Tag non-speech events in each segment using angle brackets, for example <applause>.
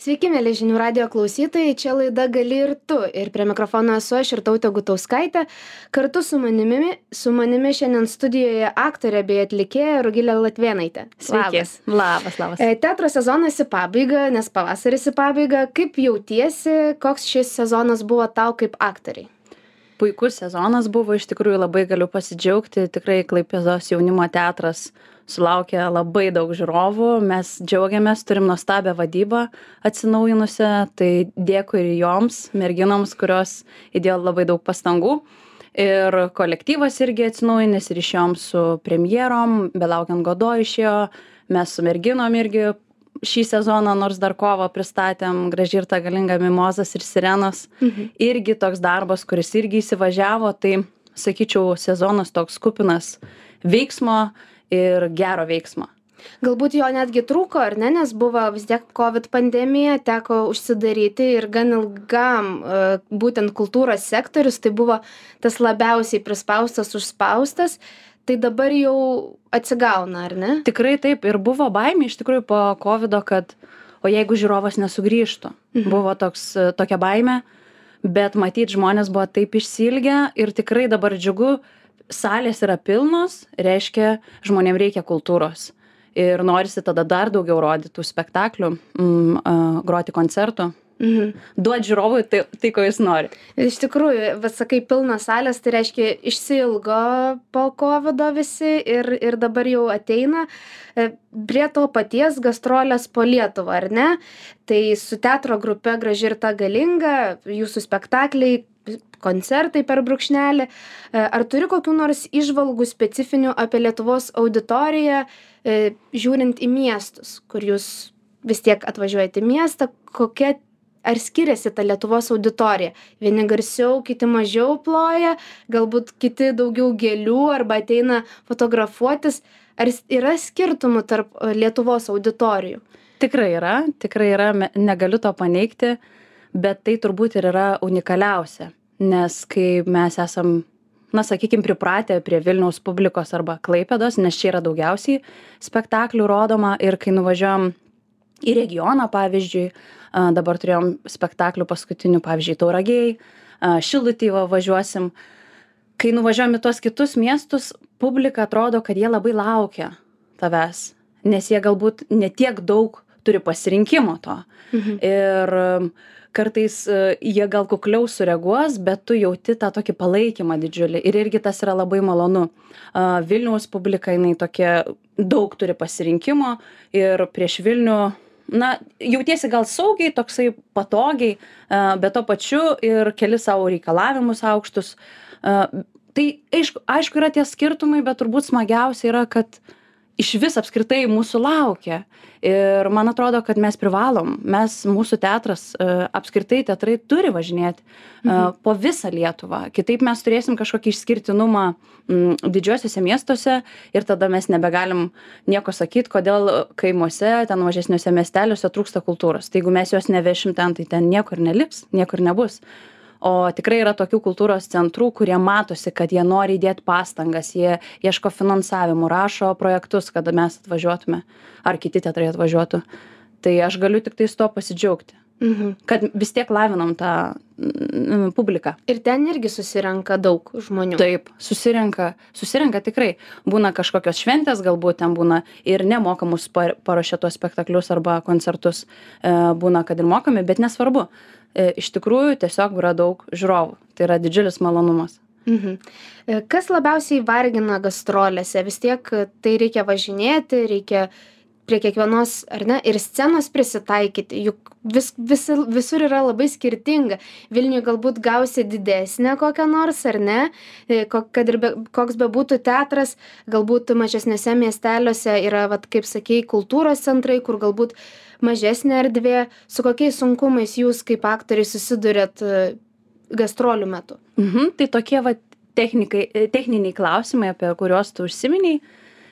Sveiki, mėly žinių radio klausytojai, čia laida Gali ir tu. Ir prie mikrofono esu aš ir tautė Gutauskaitė. Kartu su manimi, su manimi šiandien studijoje aktorė bei atlikėja Rugilė Latvenaitė. Sveiki. Labas, labas. E, teatro sezonas į pabaigą, nes pavasaris į pabaigą. Kaip jautiesi, koks šis sezonas buvo tau kaip aktoriai? Puikus sezonas buvo, iš tikrųjų labai galiu pasidžiaugti. Tikrai Klaipėzos jaunimo teatras sulaukė labai daug žiūrovų. Mes džiaugiamės turim nuostabią vadybą atsinaujinusią tai dėkui ir joms merginoms kurios įdėjo labai daug pastangų. Ir kolektyvas irgi atsinaujinęs išėjom su premjerom belaukiant godo išėjo mes su merginom irgi šį sezoną nors dar kovą pristatėm graži ir ta galinga mimozas ir sirenos. Mhm. irgi toks darbas kuris irgi įsivažiavo tai sakyčiau sezonas toks kupinas veiksmo ir gero veiksmo. Galbūt jo netgi trūko, ar ne, nes buvo vis tiek COVID pandemija, teko užsidaryti ir gan ilgam e, būtent kultūros sektorius, tai buvo tas labiausiai prispaustas, užspaustas, tai dabar jau atsigauna, ar ne? tikrai taip ir buvo baimė iš tikrųjų po kovido kad o jeigu žiūrovas nesugrįžtų Mhm. buvo toks e, tokia baimė bet matyt žmonės buvo taip išsiilgę ir tikrai dabar džiugu salės yra pilnos reiškia žmonėm reikia kultūros ir norisi tada dar daugiau rodyt tų spektaklių mm, a, groti koncertų Mhm. duot žiūrovui tai tai ko jis nori Iš tikrųjų, bet sakai, pilnas salės, tai reiškia išsilgo po COVID visi ir, ir dabar jau ateina E, prie to paties gastrolės po Lietuvą, ar ne? Tai su teatro grupe graži ir ta galinga, jūsų spektakliai, koncertai per brūkšnelį. E, Ar turi kokių nors išvalgų specifinių apie Lietuvos auditoriją, e, žiūrint į miestus, kur jūs vis tiek atvažiuojate į miestą, kokia ar skiriasi ta Lietuvos auditorija? Vieni garsiau, kiti mažiau ploja, galbūt kiti daugiau gėlių arba ateina fotografuotis. Ar yra skirtumų tarp e, Lietuvos auditorijų? Tikrai yra, tikrai yra, negaliu to paneigti, bet tai turbūt ir yra unikaliausia, nes kai mes esam, na, sakykime, pripratę prie Vilniaus publikos arba Klaipėdos, nes čia yra daugiausiai spektaklių rodoma ir kai nuvažiuojam į regioną, pavyzdžiui, a, dabar turėjom spektaklių paskutinių, pavyzdžiui, Tauragiai, Šilutį va važiuosim, kai nuvažiuojam į tuos kitus miestus, publika atrodo, kad jie labai laukia tavęs, nes jie galbūt netiek daug turi pasirinkimo to. Mhm. Ir um, kartais uh, jie gal kukliau sureaguos, bet tu jauti tą tokį palaikymą didžiulį. Ir irgi tas yra labai malonu. Vilniaus publika, jinai tokia daug turi pasirinkimo ir prieš Vilnių, na, jautiesi gal saugiai, toksai patogiai, uh, bet to pačiu ir keli savo reikalavimus aukštus. Uh, Tai aišku, aišku yra tie skirtumai, bet turbūt smagiausia yra, kad iš vis apskritai mūsų laukia. Ir man atrodo, kad mes privalom, mes, mūsų teatras, e, apskritai teatrai turi važinėti mhm. po visą Lietuvą. Kitaip mes turėsim kažkokį išskirtinumą didžiuosiuose miestuose ir tada mes nebegalim nieko sakyti, kodėl kaimuose, ten mažesniuose miesteliuose trūksta kultūros. Tai jeigu mes jos nevešim ten, tai ten nieko ir neliks, nieko ir nebus o tikrai yra tokių kultūros centrų kurie matosi kad jie nori įdėt pastangas jie ieško finansavimų rašo projektus kad mes atvažiuotume ar kiti teatrai atvažiuotų. Tai aš galiu tiktais tuo pasidžiaugti Mhm. kad vis tiek lavinam tą mm, publiką Ir ten irgi susirenka daug žmonių. taip susirenka susirenka tikrai būna kažkokios šventės galbūt ten būna ir nemokamus par paruošia tuos spektaklius arba koncertus e, būna kad ir mokami bet nesvarbu e, iš tikrųjų tiesiog yra daug žiūrovų tai yra didžiulis malonumas Mhm. E, Kas labiausiai vargina gastrolėse? Vis tiek tai reikia važinėti, reikia prie kiekvienos, ar ne, ir scenos prisitaikyti, juk vis, vis, visur yra labai skirtinga. Vilniuje galbūt gausi didesnę kokią nors, ar ne, E, ko- kad ir be, koks bebūtų teatras, galbūt mažesnėse miesteliuose yra, vat, kaip sakėjai, kultūros centrai, kur galbūt mažesnė erdvė, su kokiais sunkumais jūs kaip aktoriai susidurėt e, gastrolių metu. Mhm, tai tokie va technikai, e, techniniai klausimai, apie kuriuos tu užsiminiai,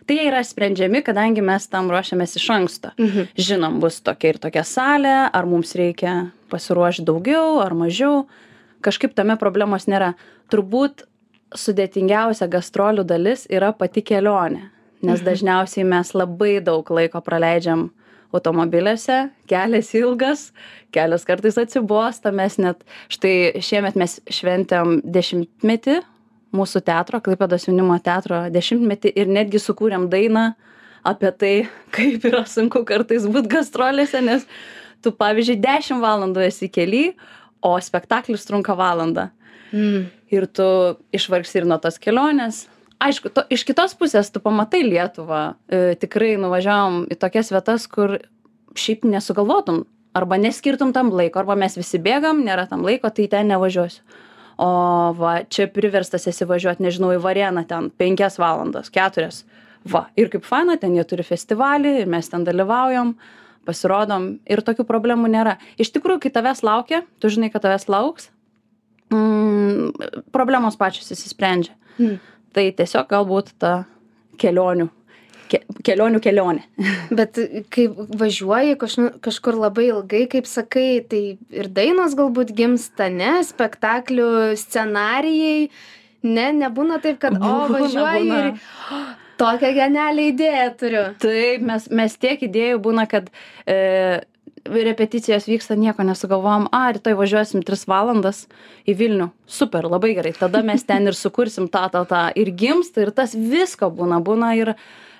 tai yra sprendžiami, kadangi mes tam ruošiamės iš anksto. Mhm. Žinom, bus tokia ir tokia salė, ar mums reikia pasiruošti daugiau ar mažiau, kažkaip tame problemos nėra. Turbūt sudėtingiausia gastrolių dalis yra pati kelionė, nes Mhm. dažniausiai mes labai daug laiko praleidžiam automobiliuose kelias ilgas kelias kartais atsibosta mes net štai šiemet mes šventėm dešimtmetį mūsų teatro klaipėdos jaunimo teatro dešimtmetį ir netgi sukūrėm dainą apie tai <laughs> kaip yra sunku kartais būt gastrolėse nes tu pavyzdžiui dešim valandų esi kely o spektaklis trunka valandą. Mm. ir tu išvargsi ir nuo tos kelionės. Aišku to iš kitos pusės tu pamatai lietuvą. E, tikrai nuvažiavom į tokias vietas kur šiaip nesugalvotum arba neskirtum tam laiko arba mes visi bėgam nėra tam laiko tai ten nevažiuosiu o va čia priverstas esi važiuot nežinau į varėną ten penkias valandas keturias. Va ir kaip faina ten jie turi festivalį ir mes ten dalyvaujam pasirodom ir tokių problemų nėra. Iš tikrųjų kai tavęs laukia tu žinai kad tavęs lauks mm, problemos pačios išsisprendžia. Mm. tai tiesiog galbūt ta kelionių ke, kelionių kelionė. <laughs> Bet kai važiuoji kažnu, kažkur labai ilgai, kaip sakai, tai ir dainos galbūt gimsta, ne, spektaklių scenarijai, ne, nebūna taip, kad, o, važiuoji būna. ir "O, <gasps> tokią genialią idėją turiu. taip mes mes tiek idėjų būna kad e, repeticijos vyksta nieko nesugalvojam a rytoj važiuosim tris valandas į vilnių. Super labai gerai. Tada mes ten ir sukursim tą tą tą. Ir gimsta ir tas visko būna būna ir e,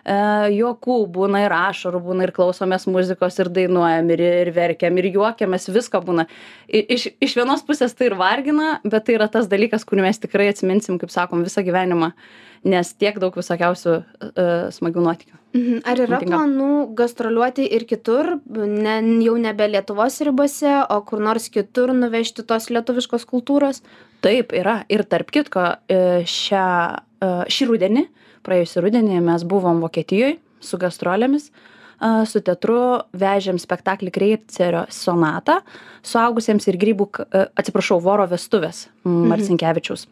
juokų būna ir ašarų būna ir klausomės muzikos ir dainuojam ir ir verkiam ir juokiamės visko būna iš iš vienos pusės tai ir vargina bet tai yra tas dalykas kurį mes tikrai atsiminsim kaip sakom visą gyvenimą nes tiek daug visokiausių e, smagių nuotykių Mhm. Ar yra Nutinka. planų gastroliuoti ir kitur, ne, jau nebe Lietuvos ribose, o kur nors kitur nuvežti tos lietuviškos kultūros? Taip, yra. Ir tarp kitko, e, šią, e, šį rudenį, praėjusį rudenį mes buvom Vokietijoje su gastrolėmis. Su teatru vežėm spektaklį Kreicerio sonatą, suaugusiems ir grybų, atsiprašau, voro vestuvės Marcinkievičiaus.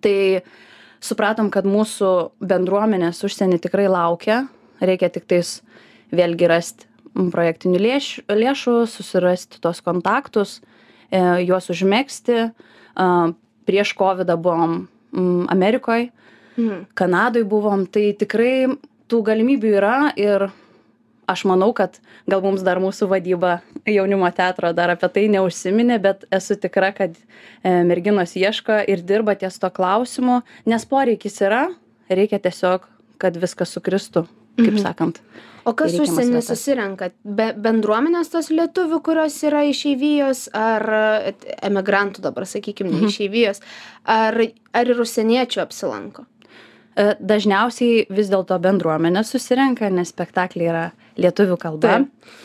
Tai supratom, kad mūsų bendruomenės užsienį tikrai laukia, reikia tik tais vėlgi rasti projektinių lėšų, lėšų susirasti tos kontaktus, e, juos užmėgsti. Prieš COVID buvom Amerikoje, Mhm. Kanadoje buvom, tai tikrai tų galimybių yra ir aš manau, kad gal mums dar mūsų vadyba jaunimo teatro dar apie tai neužsiminė, bet esu tikra, kad e, merginos ieško ir dirba ties to klausimu, nes poreikis yra, reikia tiesiog, kad viskas sukristų, kaip Mhm. sakant. O kas užsienį susirenka? Be, bendruomenės tos lietuvių, kurios yra išeivijos, ar emigrantų dabar, sakykime, ne Mhm. išeivijos, ar, ar ir užsieniečių apsilanko? E, Dažniausiai vis dėlto bendruomenė susirenka, nes spektakliai yra lietuvių kalba. Taip.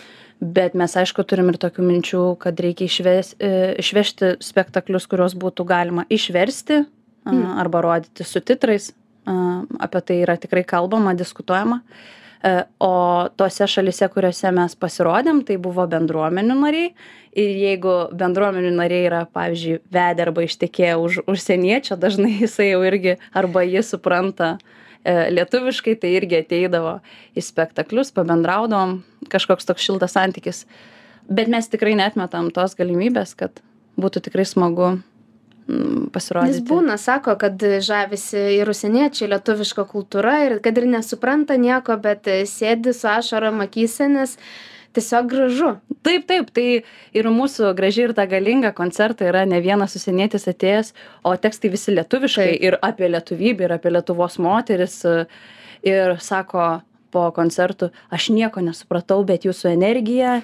Bet mes aišku turim ir tokių minčių, kad reikia išves, e, išvežti spektaklius, kuriuos būtų galima išversti Mm. arba rodyti su titrais. Apie tai yra tikrai kalbama, diskutuojama. E, O tose šalise, kuriuose mes pasirodėm, tai buvo bendruomenių nariai. Ir jeigu bendruomenių nariai yra, pavyzdžiui, vedę arba ištekėję už užsieniečio, dažnai <laughs> jisai jau irgi arba jis supranta e, lietuviškai, tai irgi ateidavo į spektaklius, pabendraudavom, kažkoks toks šiltas santykis. Bet mes tikrai netmetam tos galimybės, kad būtų tikrai smagu mm, Jis pasirodyti. būna, sako, kad žavisi ir užsieniečiai lietuviška kultūra ir kad ir nesupranta nieko, bet sėdi su ašarom akyse, nes tiesiog gražu. Taip, taip, tai ir mūsų graži ir ta galinga koncertai yra ne vienas užsienietis atėjęs, o tekstai visi lietuviškai Taip. ir apie lietuvybę, ir apie Lietuvos moteris. Ir sako po koncertų, aš nieko nesupratau, bet jūsų energija,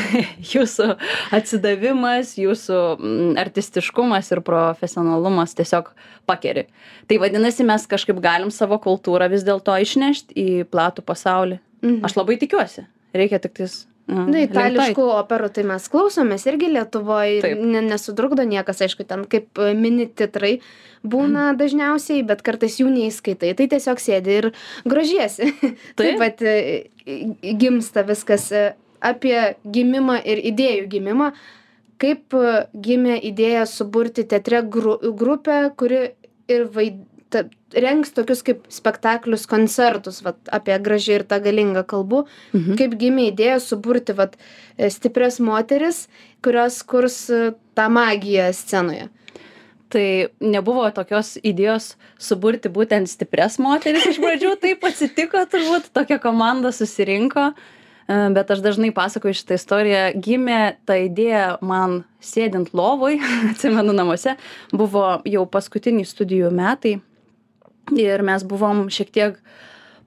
<laughs> jūsų atsidavimas, jūsų mm, artistiškumas ir profesionalumas tiesiog pakeri. Tai vadinasi, mes kažkaip galim savo kultūrą vis dėlto išnešti į platų pasaulį. Mhm. Aš labai tikiuosi. Reikia tik tais. Na, eit. itališkų operų tai mes klausomės irgi Lietuvoje, Taip. ne, nesudrukdo niekas, aišku, ten kaip e, mini titrai būna Mhm. dažniausiai, bet kartais jų neįskaitai, tai tiesiog sėdi ir grožiesi. <laughs> Taip Taip. pat e, gimsta viskas e, apie gimimą ir idėjų gimimą. Kaip gimė idėja suburti teatre gru, grupę, kuri ir vaid, ta, rengs tokius kaip spektaklius, koncertus, vat, apie gražiai ir tą galingą kalbų. Mhm. Kaip gimė idėja suburti vat, e, stiprias moteris, kurios kurs e, tą magiją scenoje. Tai nebuvo tokios idėjos suburti būtent stipres moteris iš pradžių, <laughs> taip atsitiko turbūt, tokia komanda susirinko. bet aš dažnai pasakoju šitą istoriją. Gimė ta idėja man sėdint lovoj, <laughs> atsimenu namuose, buvo jau paskutiniai studijų metai ir mes buvom šiek tiek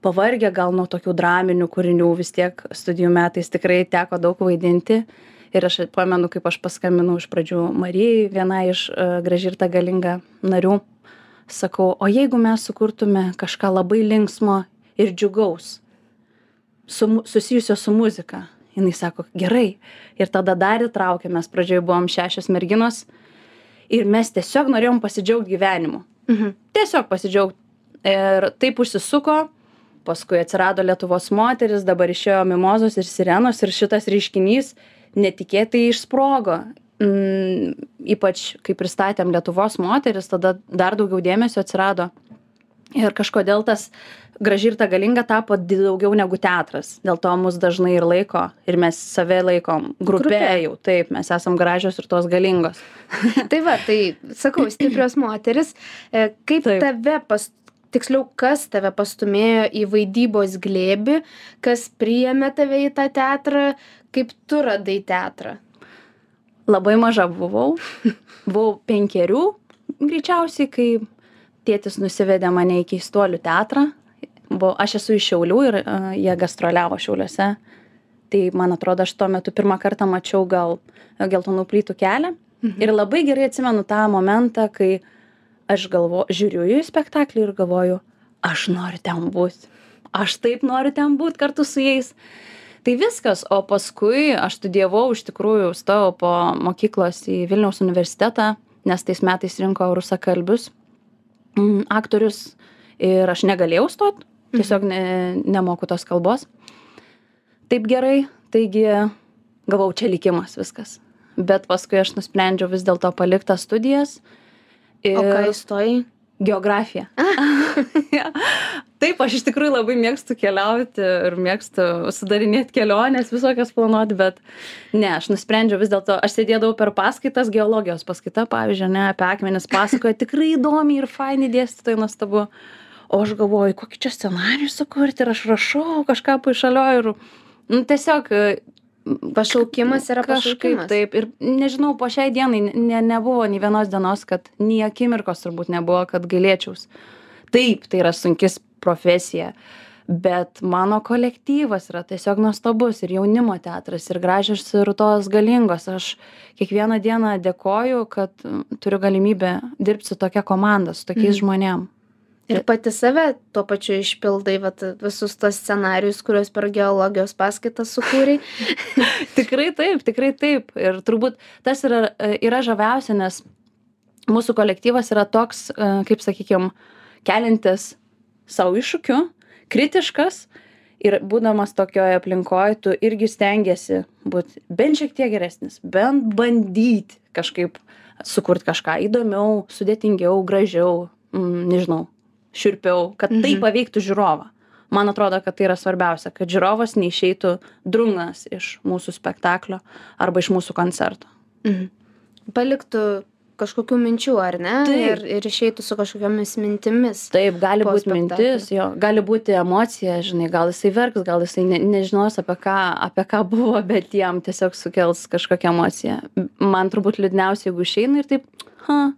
pavargę gal nuo tokių draminių kūrinių, vis tiek studijų metais tikrai teko daug vaidinti. Ir aš pamenu, kaip aš paskambinau iš pradžių Marijai, viena iš uh, gražirta galinga narių. Sakau, o jeigu mes sukurtume kažką labai linksmo ir džiugaus, su, susijusio su muzika. Jis sako, gerai. Ir tada dar įtraukė, mes pradžioje buvom šešios merginos ir mes tiesiog norėjom pasidžiaugti gyvenimu. Mhm. Tiesiog pasidžiaugti. Ir taip užsisuko, paskui atsirado Lietuvos moteris, dabar išėjo mimozos ir sirenos ir šitas reiškinys netikėtai išsprogo. Mm, ypač kai pristatėm Lietuvos moteris, tada dar daugiau dėmesio atsirado. Ir kažkodėl tas graži ir ta galinga tapo daugiau negu teatras dėl to mus dažnai ir laiko ir mes save laikom grupe Grupe. jau taip mes esam gražios ir tos galingos Tai va, tai sakau, stiprios moteris. E, Kaip Taip. tave pas, tiksliau, kas tave pastumėjo į vaidybos glėbi, kas priėmė tave į tą teatrą, kaip tu radai teatrą? labai maža buvau. <laughs> Buvau penkerių greičiausiai kai tėtis nusivedė mane į keistuolių teatrą. Buvo aš esu iš šiaulių ir a, jie gastroliavo šiauliuose. Tai man atrodo aš tuo metu pirmą kartą mačiau gal geltonų plytų kelią. Ir labai gerai atsimenu tą momentą kai aš galvo žiūriu į spektaklį ir galvoju aš noriu ten būt. Aš taip noriu ten būt kartu su jais. Tai viskas o paskui aš studijavau iš tikrųjų stojau po mokyklos į vilniaus universitetą nes tais metais rinko rusakalbius mm, aktorius ir aš negalėjau stot tiesiog ne, nemoku tos kalbos. Taip gerai taigi galvojau čia likimas viskas. Bet paskui aš nusprendžiau vis dėlto palikt tas studijas O ką ir įstojai? geografija. <laughs> Taip aš iš tikrųjų labai mėgstu keliauti ir mėgstu sudarinėt keliones visokias planuot bet ne aš nusprendžiau vis dėlto aš sėdėdavau per paskaitas geologijos paskaita pavyzdžiui ane apie akmenis pasakoja <laughs> tikrai įdomiai ir faini dėstytojai nuostabu. O aš galvoju kokį čia scenarijų sukurti ir aš rašau kažką paišalioju ir nu tiesiog Pašaukimas yra kažkaip pašaukimas. taip ir nežinau po šiai dienai ne nebuvo nei vienos dienos kad nei akimirkos turbūt nebuvo kad gailėčiaus taip tai yra sunki s- profesija bet mano kolektyvas yra tiesiog nuostabus ir jaunimo teatras ir gražios ir tos galingos aš kiekvieną dieną dėkoju kad mm, turiu galimybę dirbt su tokia komanda su tokiais Mhm. žmonėm Ir pati save tuo pačiu išpildai vat, visus tos scenarius, kuriuos per geologijos paskaitas sukūrei. <laughs> tikrai taip tikrai taip ir turbūt tas yra yra žaviausia nes mūsų kolektyvas yra toks kaip sakykim keliantis sau iššūkių kritiškas ir būdamas tokioj aplinkoj tu irgi stengiesi būt bent šiek tiek geresnis bent bandyt kažkaip sukurt kažką įdomiau sudėtingiau gražiau mm, nežinau šiurpiau kad tai Mhm. paveiktų žiūrovą man atrodo kad tai yra svarbiausia kad žiūrovas neišeitų drungnas iš mūsų spektaklio arba iš mūsų koncerto Mhm. Paliktų kažkokių minčių, ar ne? Taip. Ir, ir išeitų su kažkokiamis mintimis. taip gali Po būt spektaklio. mintis jo gali būti emocija žinai gal jisai verks gal jisai ne nežinos apie ką apie ką buvo bet jam tiesiog sukels kažkokią emociją man turbūt liūdniausia jeigu išeina ir taip ha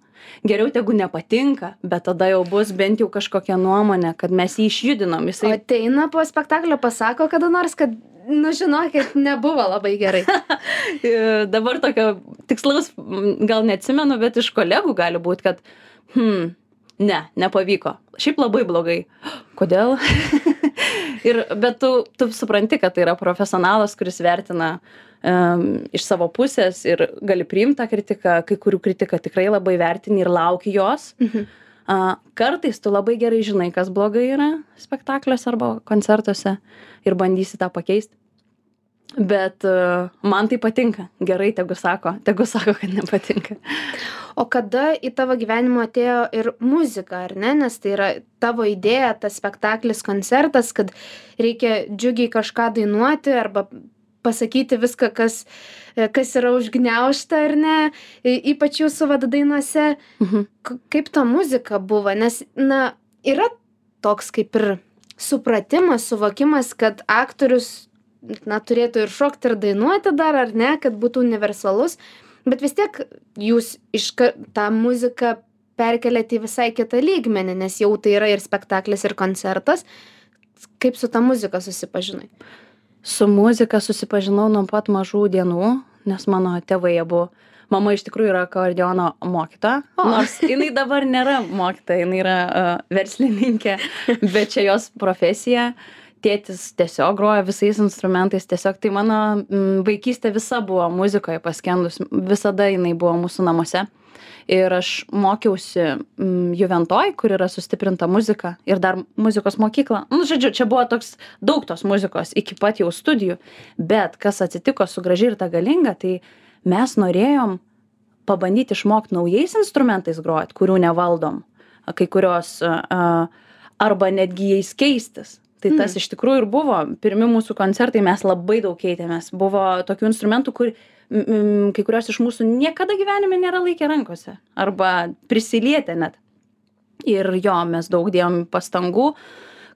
geriau tegu nepatinka bet tada jau bus bent jau kažkokia nuomonė kad mes jį išjudinom jisai ateina po spektaklio, pasako kada nors, kad, nu žinokit, nebuvo labai gerai. <laughs> E, dabar tokio tikslaus gal neatsimenu, bet iš kolegų gali būti, kad, hmm, ne, nepavyko. Šiaip labai blogai. <gasps> Kodėl? <laughs> ir, bet tu, tu supranti, kad tai yra profesionalas, kuris vertina um, iš savo pusės ir gali priimti tą kritiką, kai kurių kritiką tikrai labai vertini ir lauki jos. Mhm. A, kartais tu labai gerai žinai, kas blogai yra spektakliuose arba koncertuose ir bandysi tą pakeisti. Bet uh, man tai patinka. Gerai, tegu sako, tegu sako, kad nepatinka. O kada į tavo gyvenimą atėjo ir muzika, ar ne? Nes tai yra tavo idėja, tas spektaklis, koncertas, kad reikia džiugiai kažką dainuoti arba pasakyti viską, kas, kas yra užgneušta ar ne, ypač jūsų vadadainuose. Mhm. K- Kaip ta muzika buvo? Nes, na, yra toks kaip ir supratimas, suvokimas, kad aktorius na turėtų ir šokti ir dainuoti dar ar ne kad būtų universalus bet vis tiek jūs iška tą muziką perkeliat į visai kitą lygmenį nes jau tai yra ir spektaklis ir koncertas kaip su ta muzika susipažinai su muzika susipažinau nuo pat mažų dienų nes mano tėvai abu. Mama iš tikrųjų yra akordeono mokytoja nors jinai dabar nėra mokytoja jinai yra uh, verslininkė <laughs> bet čia jos profesija. Tėtis tiesiog groja visais instrumentais tiesiog tai mano vaikystė visa buvo muzikoje paskendus visada jinai buvo mūsų namuose ir aš mokiausi mm, juventoj kur yra sustiprinta muzika ir dar muzikos mokykla. Nu žodžiu čia buvo toks daug tos muzikos iki pat jau studijų bet kas atsitiko su graži ir ta galinga tai mes norėjom pabandyt išmokt naujais instrumentais grot kurių nevaldom kai kurios arba netgi jais keistis. Tai tas iš tikrųjų ir buvo. Pirmi mūsų koncertai mes labai daug keitėmės. Buvo tokių instrumentų kur kai kurios iš mūsų niekada gyvenime nėra laikę rankose arba prisilietę net. Ir jo mes daug dėjom pastangų.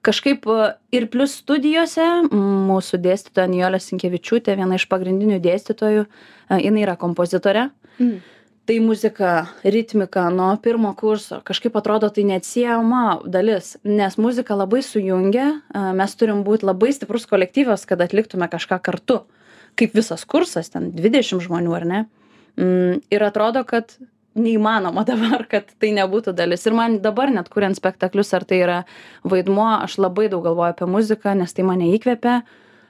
Kažkaip ir plius studijose mūsų dėstytoja nijolė sinkevičiūtė viena iš pagrindinių dėstytojų jinai yra kompozitorė. Mm. Tai muzika ritmika nuo pirmo kurso kažkaip atrodo tai neatsiejama dalis nes muzika labai sujungia mes turim būt labai stiprus kolektyvas kad atliktume kažką kartu kaip visas kursas ten dvidešim žmonių ar ne mm, ir atrodo kad neįmanoma <laughs> dabar kad tai nebūtų dalis ir man dabar net kuriant spektaklius ar tai yra vaidmuo aš labai daug galvoju apie muziką nes tai mane įkvepia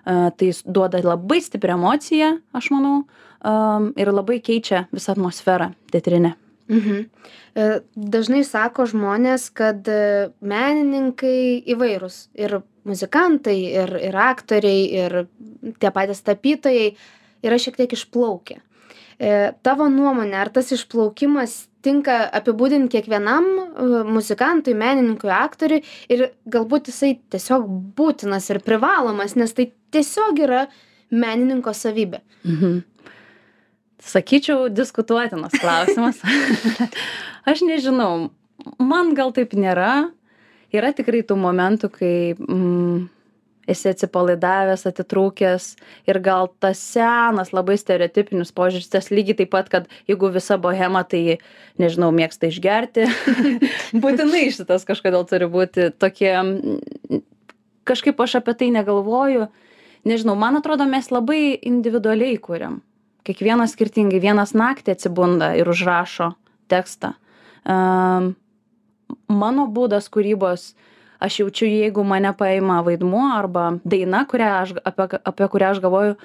tai duoda labai stiprią emociją aš manau ir labai keičia visą atmosferą teatrinę. Mhm. E, dažnai sako žmonės, kad e, menininkai įvairūs ir muzikantai, ir, ir aktoriai, ir tie patys tapytojai yra šiek tiek išplaukę. E, tavo nuomonė, ar tas išplaukimas tinka apibūdinti kiekvienam muzikantui, menininkui, aktoriui ir galbūt jisai tiesiog būtinas ir privalomas, nes tai tiesiog yra menininko savybė. Mhm. Sakyčiau, diskutuotinas klausimas. <laughs> Aš nežinau, man gal taip nėra. Yra tikrai tų momentų, kai mm, esi atsipalaidavęs, atitrūkęs ir gal tas senas, labai stereotipinis požiūris, tas lygiai taip pat, kad jeigu visa bohema, tai, nežinau, mėgsta išgerti, <laughs> būtinai šitas kažkodėl turi būti tokie, kažkaip aš apie tai negalvoju, nežinau, man atrodo, mes labai individualiai kuriam. Kiekvienas skirtingai vienas naktį atsibunda ir užrašo tekstą. Um, mano būdas kūrybos aš jaučiu jeigu mane paima vaidmuo arba daina kurią aš apie apie kurią aš galvoju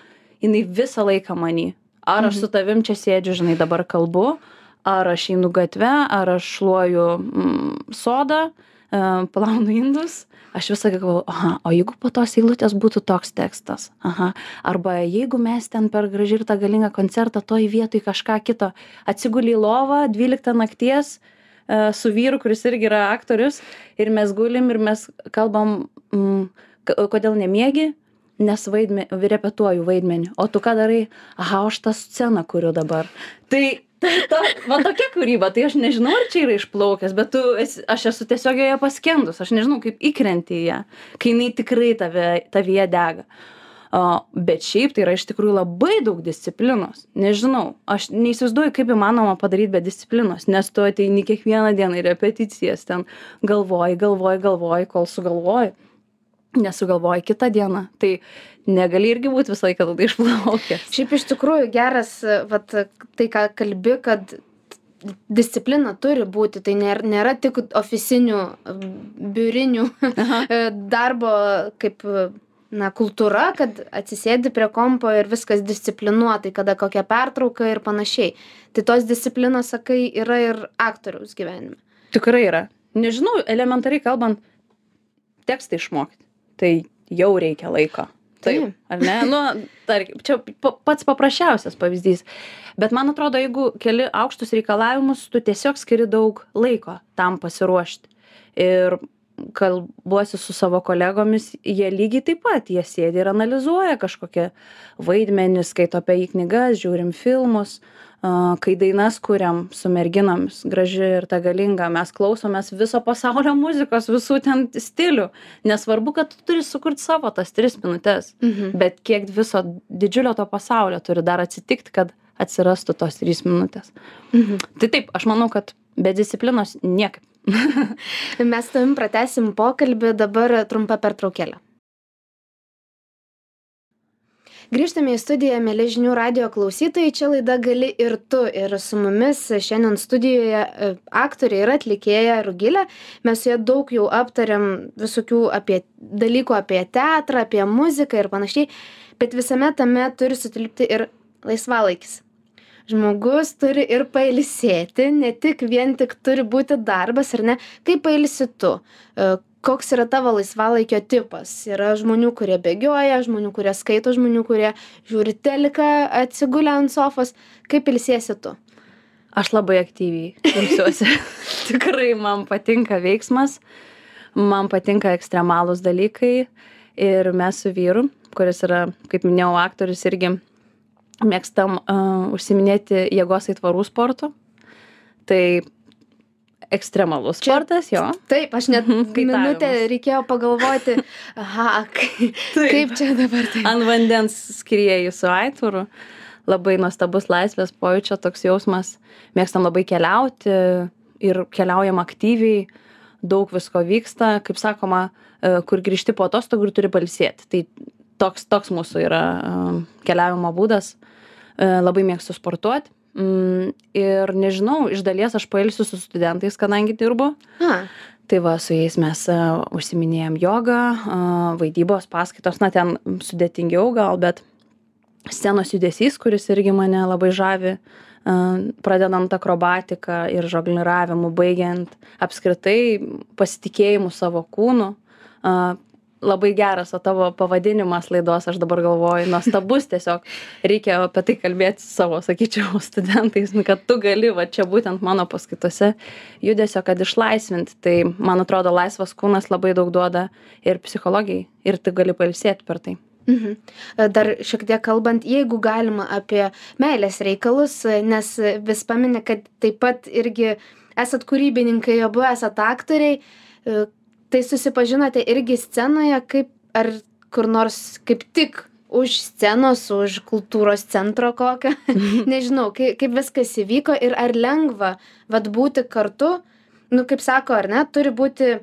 jinai visą laiką many ar aš su mhm. tavim čia sėdžiu žinai dabar kalbu ar aš einu gatve ar aš šluoju mm, sodą e, plaunu indus aš visą laiką galvoju aha o jeigu po tos eilutės būtų toks tekstas aha arba jeigu mes ten per graži ir ta galinga koncertą toj vietoj kažką kito atsiguli į lovą dvyliktą nakties su vyru kuris irgi yra aktorius ir mes gulim ir mes kalbam mm, kodėl nemiegi nes vaidme repetuoju vaidmenį. O tu ką darai? Aha aš tą sceną kuriu dabar. Tai tai ta va tokia kūryba. Tai aš nežinau ar čia yra išplaukęs bet tu esi aš esu tiesiog joje paskendus. Aš nežinau kaip įkrenti į ją kai jinai tikrai tave tavyje dega a bet šiaip tai yra iš tikrųjų labai daug disciplinos. Nežinau aš neįsivaizduoju kaip įmanoma padaryt be disciplinos nes tu ateini kiekvieną dieną į repeticijas ten galvoji galvoji galvoji kol sugalvoji nesugalvoji kitą dieną. Tai negali irgi būt visą laiką tada išplaukęs. <laughs> Šiaip iš tikrųjų geras vat tai ką kalbi kad disciplina turi būti tai nėr nėra tik ofisinių biurinių <laughs> darbo kaip na kultūra kad atsisėdi prie kompo ir viskas disciplinuotai kada kokia pertrauka ir panašiai tai tos disciplinos sakai yra ir aktoriaus gyvenime tikrai yra nežinau elementariai kalbant tekstą išmokt tai jau reikia laiko. Taip, ar ne? Nu, tarkim, čia pats paprasčiausias pavyzdys. Bet man atrodo, jeigu keli aukštus reikalavimus, tu tiesiog skiri daug laiko tam pasiruošti. Ir kalbuosi su savo kolegomis, jie lygiai taip pat, jie sėdi ir analizuoja kažkokią vaidmenį, skaito apie jį knygas, žiūrim filmus, kai dainas kuriam su merginomis graži ir ta galinga mes klausomės viso pasaulio muzikos visų ten stilių nesvarbu kad tu turi sukurt savo tas tris minutes Mhm. bet kiek viso didžiulio to pasaulio turi dar atsitikt kad atsirastų tos trys minutės Mhm. tai taip aš manau kad be disciplinos niekaip <laughs> Mes su tavim pratesim pokalbį dabar trumpa pertraukėlė. Grįžtame į studiją, mėly žinių radio klausytojai, čia laida gali ir tu. Ir su mumis šiandien studijoje e, aktorė ir atlikėja Rugilė. Mes su ja daug jau aptariam visokių apie dalykų apie teatrą, apie muziką ir panašiai, bet visame tame turi sutilpti ir laisvalaikis. Žmogus turi ir pailsėti, ne tik vien tik turi būti darbas, ar ne? Kaip pailsi tu? E, Koks yra tavo laisvalaikio tipas? Yra žmonių, kurie bėgioja, žmonių, kurie skaito, žmonių, kurie žiūri teliką, atsigulę ant sofos. Kaip ilsiesi tu? Aš labai aktyviai ilsiuosi. <laughs> <laughs> Tikrai man patinka veiksmas, man patinka ekstremalūs dalykai ir mes su vyru, kuris yra, kaip minėjau, aktorius irgi mėgstam uh, užsiminėti jėgos aitvarų sportu. Tai ekstremalus Čia- sportas, jo. Taip, aš net Kaitavimas. minutę reikėjo pagalvoti, aha, kai- kaip čia dabar tai. Ant vandens skrieji su aitvaru. Labai nuostabus laisvės pojūčio toks jausmas. Mėgstam labai keliauti ir keliaujam aktyviai. Daug visko vyksta, kaip sakoma, e, kur grįžti po atostogų ir turi palsėti. Tai toks, toks mūsų yra keliavimo būdas. E, Labai mėgstu sportuoti. Mm, Ir nežinau, iš dalies aš pailsiu su studentais, kadangi dirbu. A, Tai va, su jais mes uh, užsiminėjom jogą, uh, vaidybos paskaitos, na ten sudėtingiau gal, bet scenos judesys, kuris irgi mane labai žavi, pradedant akrobatiką ir žongliravimu, baigiant apskritai pasitikėjimu savo kūnu. Labai geras, o tavo pavadinimas laidos, aš dabar galvoju, nuostabus tiesiog. Reikia apie tai kalbėti savo, sakyčiau, <laughs> studentais, nu, kad tu gali, va čia būtent mano paskaitose, judesio, kad išlaisvinti. Tai, man atrodo, laisvas kūnas labai daug duoda ir psichologijai, ir tu gali pailsėti per tai. Mhm. Dar šiek tiek kalbant, jeigu galima apie meilės reikalus, nes vis paminė, kad taip pat irgi esat kūrybininkai, abu esat aktoriai, tai susipažinote irgi scenoje, kaip ar kur nors kaip tik už scenos, už kultūros centro kokio. <laughs> Nežinau, kaip, kaip viskas įvyko ir ar lengva vad būti kartu, nu kaip sako, ar ne, turi būti e,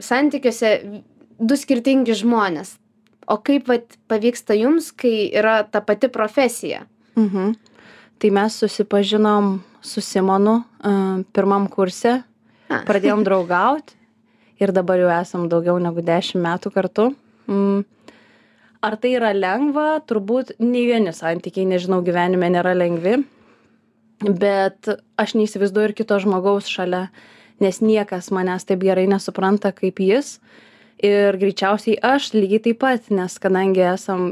santykiuose du skirtingi žmonės. O kaip vat, pavyksta jums, kai yra ta pati profesija? Mhm. Tai mes susipažinom su Simonu uh, pirmam kurse, A. pradėjom <laughs> draugauti ir dabar jau esam daugiau negu dešimt metų kartu. Mm. Ar tai yra lengva? Turbūt nei vieni santykiai, nežinau, gyvenime nėra lengvi, bet aš neįsivaizduoju ir kito žmogaus šalia, nes niekas manęs taip gerai nesupranta kaip jis. Ir greičiausiai aš lygiai taip pat, nes kadangi esam,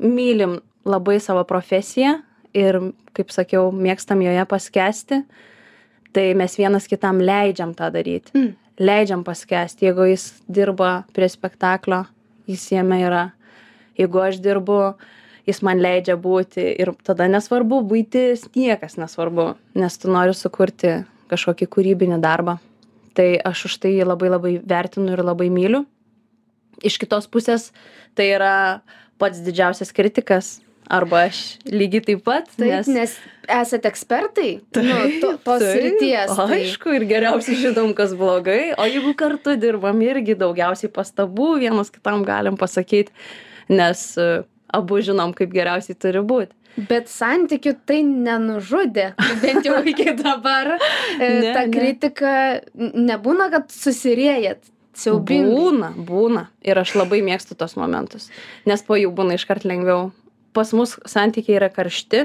mylim labai savo profesiją ir, kaip sakiau, mėgstam joje paskesti, tai mes vienas kitam leidžiam tą daryti. Mm. Leidžiam paskesti, jeigu jis dirba prie spektaklio, jis jame yra. Jeigu aš dirbu, jis man leidžia būti ir tada nesvarbu buitis, niekas nesvarbu, nes tu nori sukurti kažkokį kūrybinį darbą. Tai aš už tai jį labai labai vertinu ir labai myliu. Iš kitos pusės tai yra pats didžiausias kritikas, arba aš lygiai taip pat, Taip, nes nes, esate ekspertai nu, to, tos Taip, srities. Tai. Aišku, ir geriausiai žinom, kas blogai, o jeigu kartu dirbam, irgi daugiausiai pastabų vienas kitam galim pasakyti, nes e, abu žinom, kaip geriausiai turi būti. Bet santykių tai nenužudė, bent jau iki <laughs> dabar. E, Ne, Ta ne. kritika n- nebūna, kad susirėjat siaubingai. Būna, būna. Ir aš labai mėgstu tos momentus, nes po jų būna iškart lengviau. Pas mus santykiai yra karšti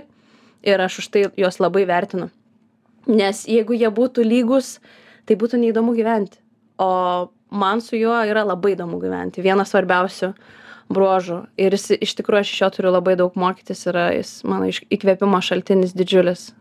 ir aš už tai juos labai vertinu. Nes jeigu jie būtų lygus, tai būtų neįdomu gyventi. O man su juo yra labai įdomu gyventi. Vienas svarbiausių bruožų. Ir jis, iš tikrųjų aš iš jo turiu labai daug mokytis. Yra jis mano įkvėpimo šaltinis didžiulis.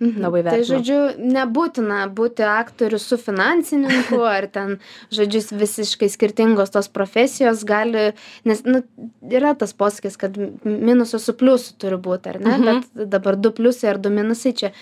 Mhm. Labai Tai vertinu. žodžiu, nebūtina būti aktoriu su finansininku <laughs> ar ten, žodžiu, visiškai skirtingos tos profesijos gali, nes nu, yra tas posakis, kad minusas su pliusu turi būti, ar ne? Mhm. Bet dabar du pliusai ar du minusai čia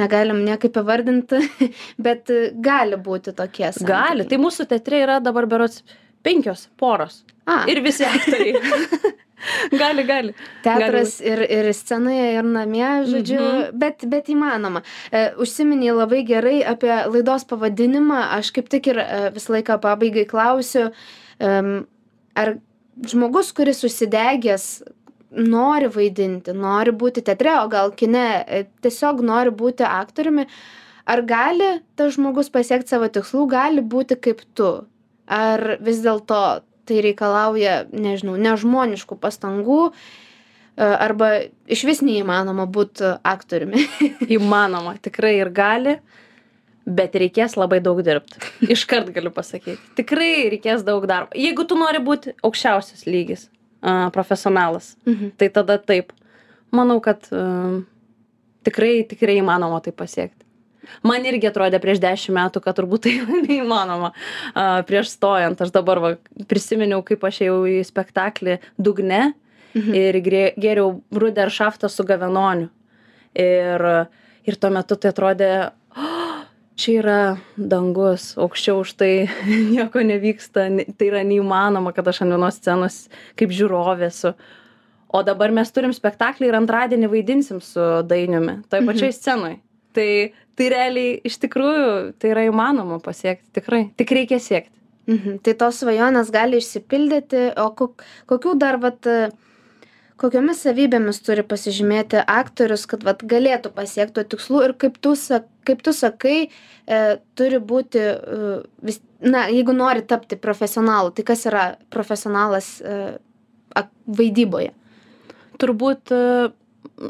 negalim niekaip įvardinti, <laughs> bet gali būti tokie. Gali. santykiai. Tai mūsų teatre yra dabar berots penkios poros. A, Ir visi aktoriai. <laughs> <laughs> gali, gali. Teatras ir, ir scenoje, ir namie, žodžiu, Mhm. bet, bet įmanoma. E, Užsiminiai labai gerai apie laidos pavadinimą. Aš kaip tik ir e, visą laiką pabaigai klausiu, em, ar žmogus, kuris užsidegęs nori vaidinti, nori būti teatre, o gal kine, e, tiesiog nori būti aktoriumi, ar gali tas žmogus pasiekti savo tikslų, gali būti kaip tu? Ar vis dėlto tai reikalauja, nežinau, nežmoniškų pastangų, e, arba iš vis neįmanoma būti aktoriumi. <laughs> Įmanoma, tikrai ir gali, bet reikės labai daug dirbti. Iškart galiu pasakyti. Tikrai reikės daug darbo. Jeigu tu nori būti aukščiausias lygis, profesionalas, Mhm. tai tada taip. Manau, kad um, tikrai, tikrai įmanoma tai pasiekti. Man irgi atrodė prieš dešimt metų, kad turbūt tai <laughs> neįmanoma. Prieš stojant, aš dabar va, prisiminiau, kaip aš ėjau į spektaklį Dugne Mhm. ir grė- gėriau Bruderschaftą su Gavenoniu. Ir, ir tuo metu tai atrodė, "Oh, čia yra dangus, aukščiau už tai <laughs> nieko nevyksta, ne- tai yra neįmanoma, kad aš ant vienos scenos kaip žiūrovė esu. O dabar mes turim spektaklį ir antradienį vaidinsim su dainiumi, toj Mhm. pačioj scenoj. Tai, tai realiai iš tikrųjų tai yra įmanoma pasiekti, tikrai. Tik reikia siekti. Mhm. Tai tos svajonės gali išsipildyti, o kok, kokių dar, vat, kokiomis savybėmis turi pasižymėti aktorius, kad vat, galėtų pasiekti tų tikslų ir kaip tu, kaip tu sakai, e, turi būti, e, vis, na, jeigu nori tapti profesionalu, tai kas yra profesionalas e, vaidyboje? Turbūt e,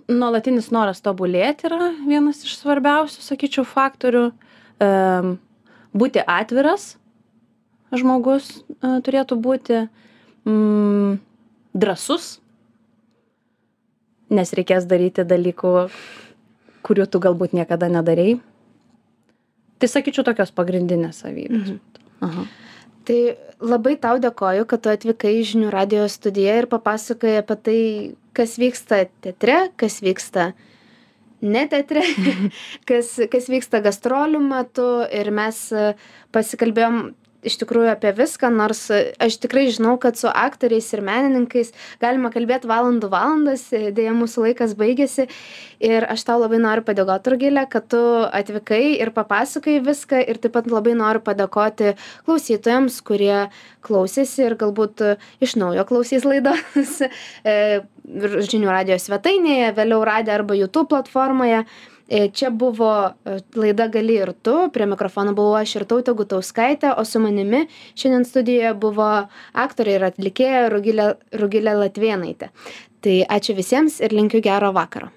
nuolatinis noras tobulėti yra vienas iš svarbiausių, sakyčiau, faktorių. Būti atviras žmogus e, turėtų būti mm, drasus, nes reikės daryti dalykų, kurių tu galbūt niekada nedarėjai. Tai sakyčiau tokios pagrindinės savybės. Mhm. Aha. Tai labai tau dėkoju, kad tu atvykai į žinių radio studiją ir papasakojai apie tai, kas vyksta teatre, kas vyksta ne teatre, <laughs> kas, kas vyksta gastrolių metu. Ir mes e, pasikalbėjom iš tikrųjų apie viską, nors aš tikrai žinau, kad su aktoriais ir menininkais galima kalbėti valandų valandas, dėja mūsų laikas baigėsi ir aš tau labai noriu padėkoti, Rugilė, kad tu atvykai ir papasakai viską ir taip pat labai noriu padėkoti klausytojams, kurie klausėsi ir galbūt iš naujo klausys laidos e, žinių radio svetainėje, vėliau radė arba YouTube platformoje. E, Čia buvo e, laida Gali ir tu, prie mikrofono buvau aš ir tautė Gutauskaitė, o su manimi šiandien studijoje buvo aktorė ir atlikėja Rugilė, Rugilė Latvėnaitė. Tai ačiū visiems ir linkiu gero vakaro.